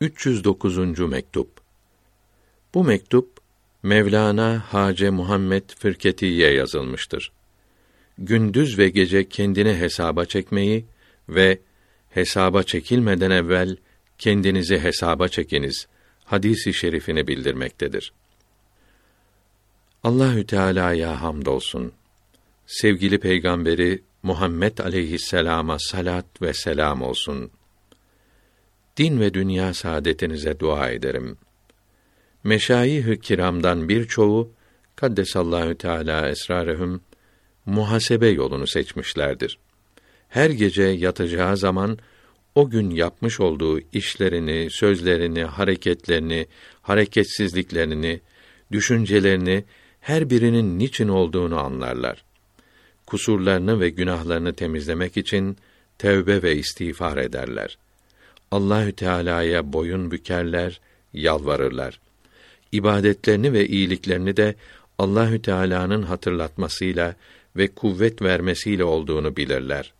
309. mektup. Bu mektup Mevlana Hace Muhammed Firketiye yazılmıştır. Gündüz ve gece kendini hesaba çekmeyi ve hesaba çekilmeden evvel kendinizi hesaba çekiniz hadisi şerifini bildirmektedir. Allahü Teala'ya hamdolsun. Sevgili peygamberi Muhammed aleyhisselama salat ve selam olsun. Din ve dünya saadetinize dua ederim. Meşayih-i kiramdan birçoğu kaddesallahu teala esrarehum muhasebe yolunu seçmişlerdir. Her gece yatacağı zaman o gün yapmış olduğu işlerini, sözlerini, hareketlerini, hareketsizliklerini, düşüncelerini her birinin niçin olduğunu anlarlar. Kusurlarını ve günahlarını temizlemek için tevbe ve istiğfar ederler. Allahü Teala'ya boyun bükerler, yalvarırlar. İbadetlerini ve iyiliklerini de Allahü Teala'nın hatırlatmasıyla ve kuvvet vermesiyle olduğunu bilirler.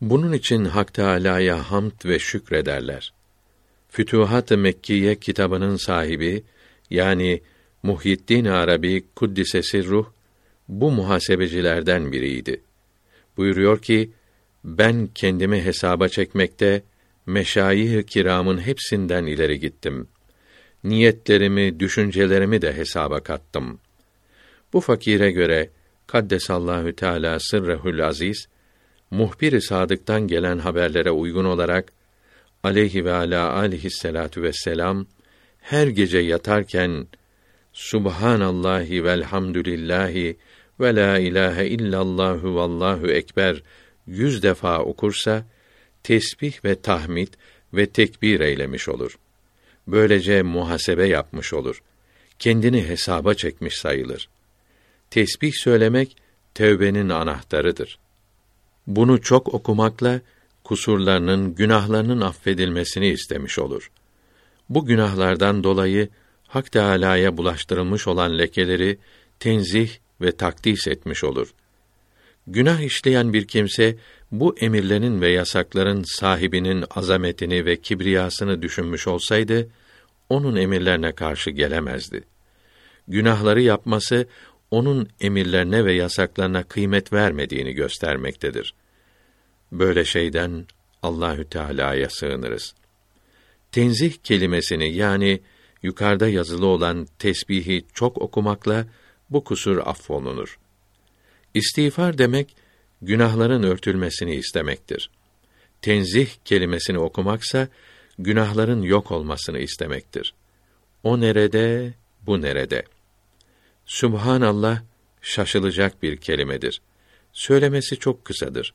Bunun için Hak Teâlâ'ya hamd ve şükrederler. Fütuhat-ı Mekkiye kitabının sahibi yani Muhyiddin Arabi Kuddisesi Ruh bu muhasebecilerden biriydi. Buyuruyor ki ben kendimi hesaba çekmekte meşayih kiramın hepsinden ileri gittim. Niyetlerimi, düşüncelerimi de hesaba kattım. Bu fakire göre Kaddesallahu Teala sırrehül aziz muhbir-i sadıktan gelen haberlere uygun olarak aleyhi ve ala aleyhisselatu vesselam her gece yatarken Subhanallahi velhamdülillahi ve la ilahe illallahu vallahu ekber yüz defa okursa tesbih ve tahmid ve tekbir eylemiş olur. Böylece muhasebe yapmış olur. Kendini hesaba çekmiş sayılır. Tesbih söylemek tevbenin anahtarıdır. Bunu çok okumakla kusurlarının, günahlarının affedilmesini istemiş olur. Bu günahlardan dolayı Hak Teâlâ'ya bulaştırılmış olan lekeleri tenzih ve takdis etmiş olur. Günah işleyen bir kimse bu emirlerin ve yasakların sahibinin azametini ve kibriyasını düşünmüş olsaydı onun emirlerine karşı gelemezdi. Günahları yapması onun emirlerine ve yasaklarına kıymet vermediğini göstermektedir. Böyle şeyden Allahü Teala'ya sığınırız. Tenzih kelimesini yani yukarıda yazılı olan tesbihi çok okumakla bu kusur affolunur. İstiğfar demek günahların örtülmesini istemektir. Tenzih kelimesini okumaksa günahların yok olmasını istemektir. O nerede, bu nerede? Subhanallah şaşılacak bir kelimedir. Söylemesi çok kısadır.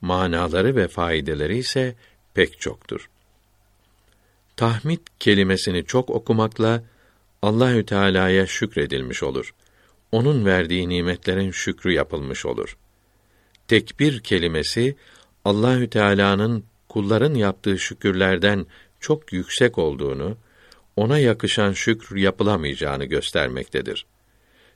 Manaları ve faydeleri ise pek çoktur. Tahmid kelimesini çok okumakla Allahü Teala'ya şükredilmiş olur. Onun verdiği nimetlerin şükrü yapılmış olur. Tekbir kelimesi Allahü Teala'nın kulların yaptığı şükürlerden çok yüksek olduğunu, ona yakışan şükür yapılamayacağını göstermektedir.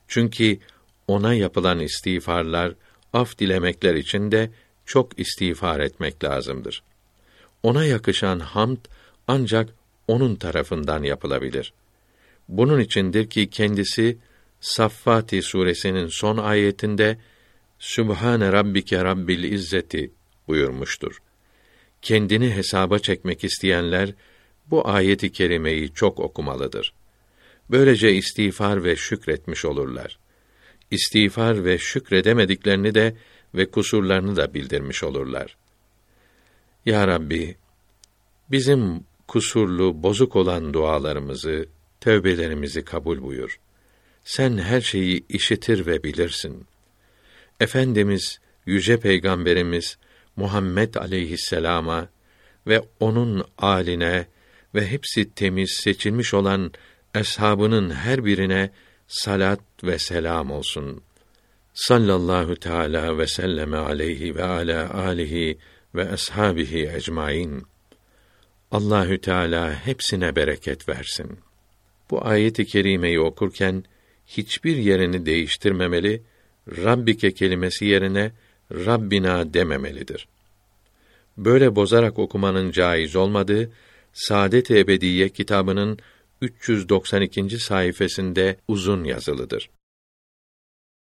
Çünkü ona yapılan istiğfarlar, af dilemekler için de çok istiğfar etmek lazımdır. Ona yakışan hamd ancak onun tarafından yapılabilir. Bunun içindir ki kendisi Saffati suresinin son ayetinde Sübhane rabbike rabbil izzeti buyurmuştur. Kendini hesaba çekmek isteyenler bu ayeti kerimeyi çok okumalıdır. Böylece istiğfar ve şükretmiş olurlar. İstiğfar ve şükredemediklerini de ve kusurlarını da bildirmiş olurlar. Ya Rabbi, bizim kusurlu, bozuk olan dualarımızı, tövbelerimizi kabul buyur. Sen her şeyi işitir ve bilirsin. Efendimiz, yüce peygamberimiz Muhammed aleyhisselama ve onun aline ve hepsi temiz seçilmiş olan eshabının her birine salat ve selam olsun. Sallallahu teala ve selleme aleyhi ve ala alihi ve ashabihi ecmaîn. Allahü Teala hepsine bereket versin. Bu ayeti kerimeyi okurken hiçbir yerini değiştirmemeli, Rabbike kelimesi yerine Rabbina dememelidir. Böyle bozarak okumanın caiz olmadığı Saadet Ebediye kitabının 392. sayfasında uzun yazılıdır.